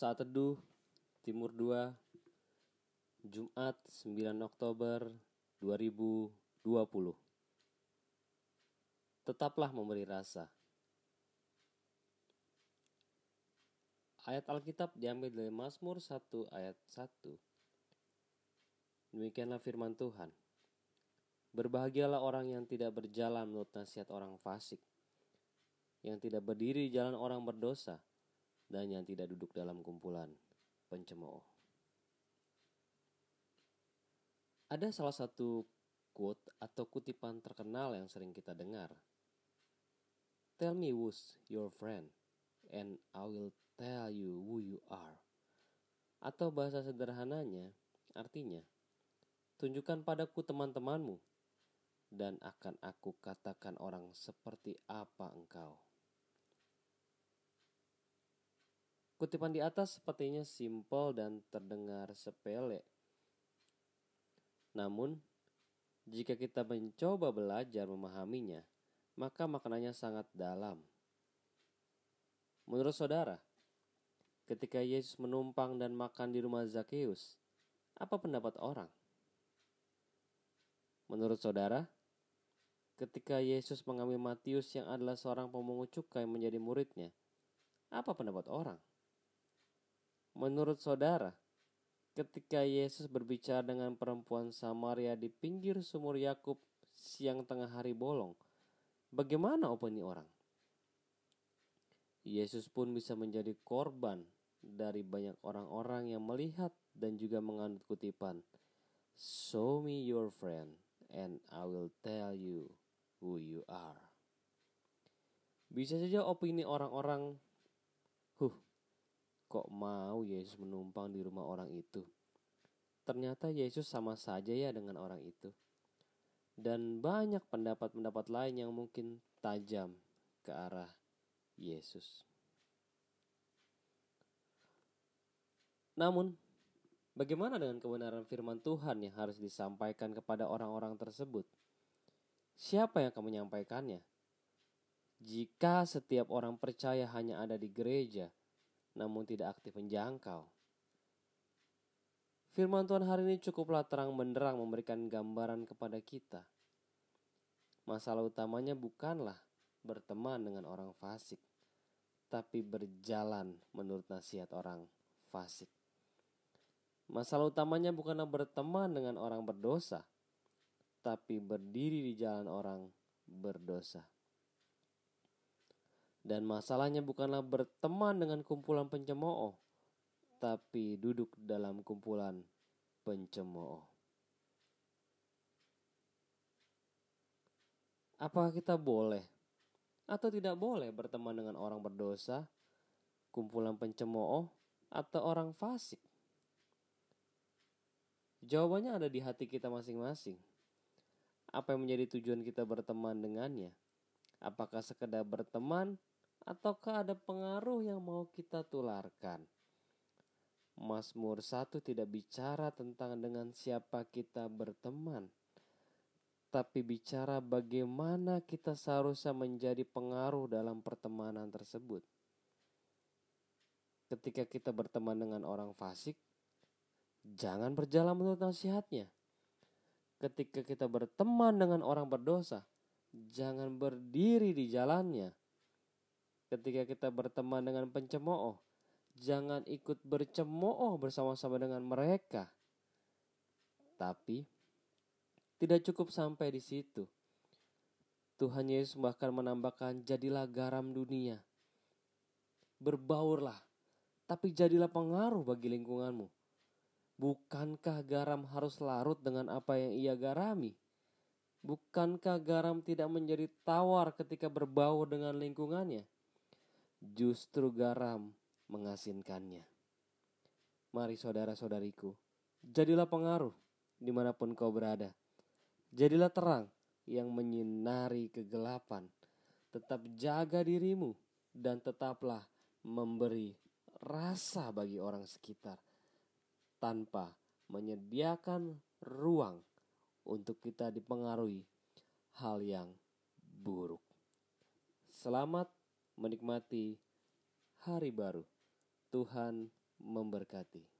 Saat Teduh Timur 2 Jumat 9 Oktober 2020 Tetaplah memberi rasa. Ayat Alkitab diambil dari Mazmur 1 ayat 1 Demikianlah firman Tuhan. Berbahagialah orang yang tidak berjalan menurut nasihat orang fasik Yang tidak berdiri di jalan orang berdosa dan yang tidak duduk dalam kumpulan pencemooh. Ada salah satu quote atau kutipan terkenal yang sering kita dengar. Tell me who's your friend and I will tell you who you are. Atau bahasa sederhananya artinya, tunjukkan padaku teman-temanmu dan akan aku katakan orang seperti apa engkau. Kutipan di atas sepertinya simpel dan terdengar sepele. Namun, jika kita mencoba belajar memahaminya, maka maknanya sangat dalam. Menurut saudara, ketika Yesus menumpang dan makan di rumah Zakheus, apa pendapat orang? Menurut saudara, ketika Yesus mengambil Matius yang adalah seorang pemungut cukai menjadi muridnya, apa pendapat orang? Menurut saudara, ketika Yesus berbicara dengan perempuan Samaria di pinggir sumur Yakub siang tengah hari bolong, bagaimana opini orang? Yesus pun bisa menjadi korban dari banyak orang-orang yang melihat dan juga menganut kutipan, Show me your friend and I will tell you who you are. Bisa saja opini orang-orang, huh, Kok mau Yesus menumpang di rumah orang itu? Ternyata Yesus sama saja ya dengan orang itu. Dan banyak pendapat-pendapat lain yang mungkin tajam ke arah Yesus. Namun, bagaimana dengan kebenaran firman Tuhan yang harus disampaikan kepada orang-orang tersebut? Siapa yang akan menyampaikannya? Jika setiap orang percaya hanya ada di gereja, namun tidak aktif menjangkau. Firman Tuhan hari ini cukuplah terang benderang memberikan gambaran kepada kita. Masalah utamanya bukanlah berteman dengan orang fasik, tapi berjalan menurut nasihat orang fasik. Masalah utamanya bukanlah berteman dengan orang berdosa, tapi berdiri di jalan orang berdosa. Dan masalahnya bukanlah berteman dengan kumpulan pencemooh, tapi duduk dalam kumpulan pencemooh. Apakah kita boleh atau tidak boleh berteman dengan orang berdosa, kumpulan pencemooh, atau orang fasik? Jawabannya ada di hati kita masing-masing. Apa yang menjadi tujuan kita berteman dengannya? Apakah sekedar berteman ataukah ada pengaruh yang mau kita tularkan? Mazmur 1 tidak bicara tentang dengan siapa kita berteman, tapi bicara bagaimana kita seharusnya menjadi pengaruh dalam pertemanan tersebut. Ketika kita berteman dengan orang fasik, jangan berjalan menurut nasihatnya. Ketika kita berteman dengan orang berdosa, jangan berdiri di jalannya ketika kita berteman dengan pencemooh, jangan ikut bercemooh bersama-sama dengan mereka. Tapi tidak cukup sampai di situ. Tuhan Yesus bahkan menambahkan jadilah garam dunia. Berbaurlah, tapi jadilah pengaruh bagi lingkunganmu. Bukankah garam harus larut dengan apa yang ia garami? Bukankah garam tidak menjadi tawar ketika berbaur dengan lingkungannya? Justru garam mengasinkannya. Mari saudara-saudariku, jadilah pengaruh di mana pun kau berada. Jadilah terang yang menyinari kegelapan. Tetap jaga dirimu dan tetaplah memberi rasa bagi orang sekitar tanpa menyediakan ruang untuk kita dipengaruhi hal yang buruk. Selamat menikmati hari baru. Tuhan memberkati.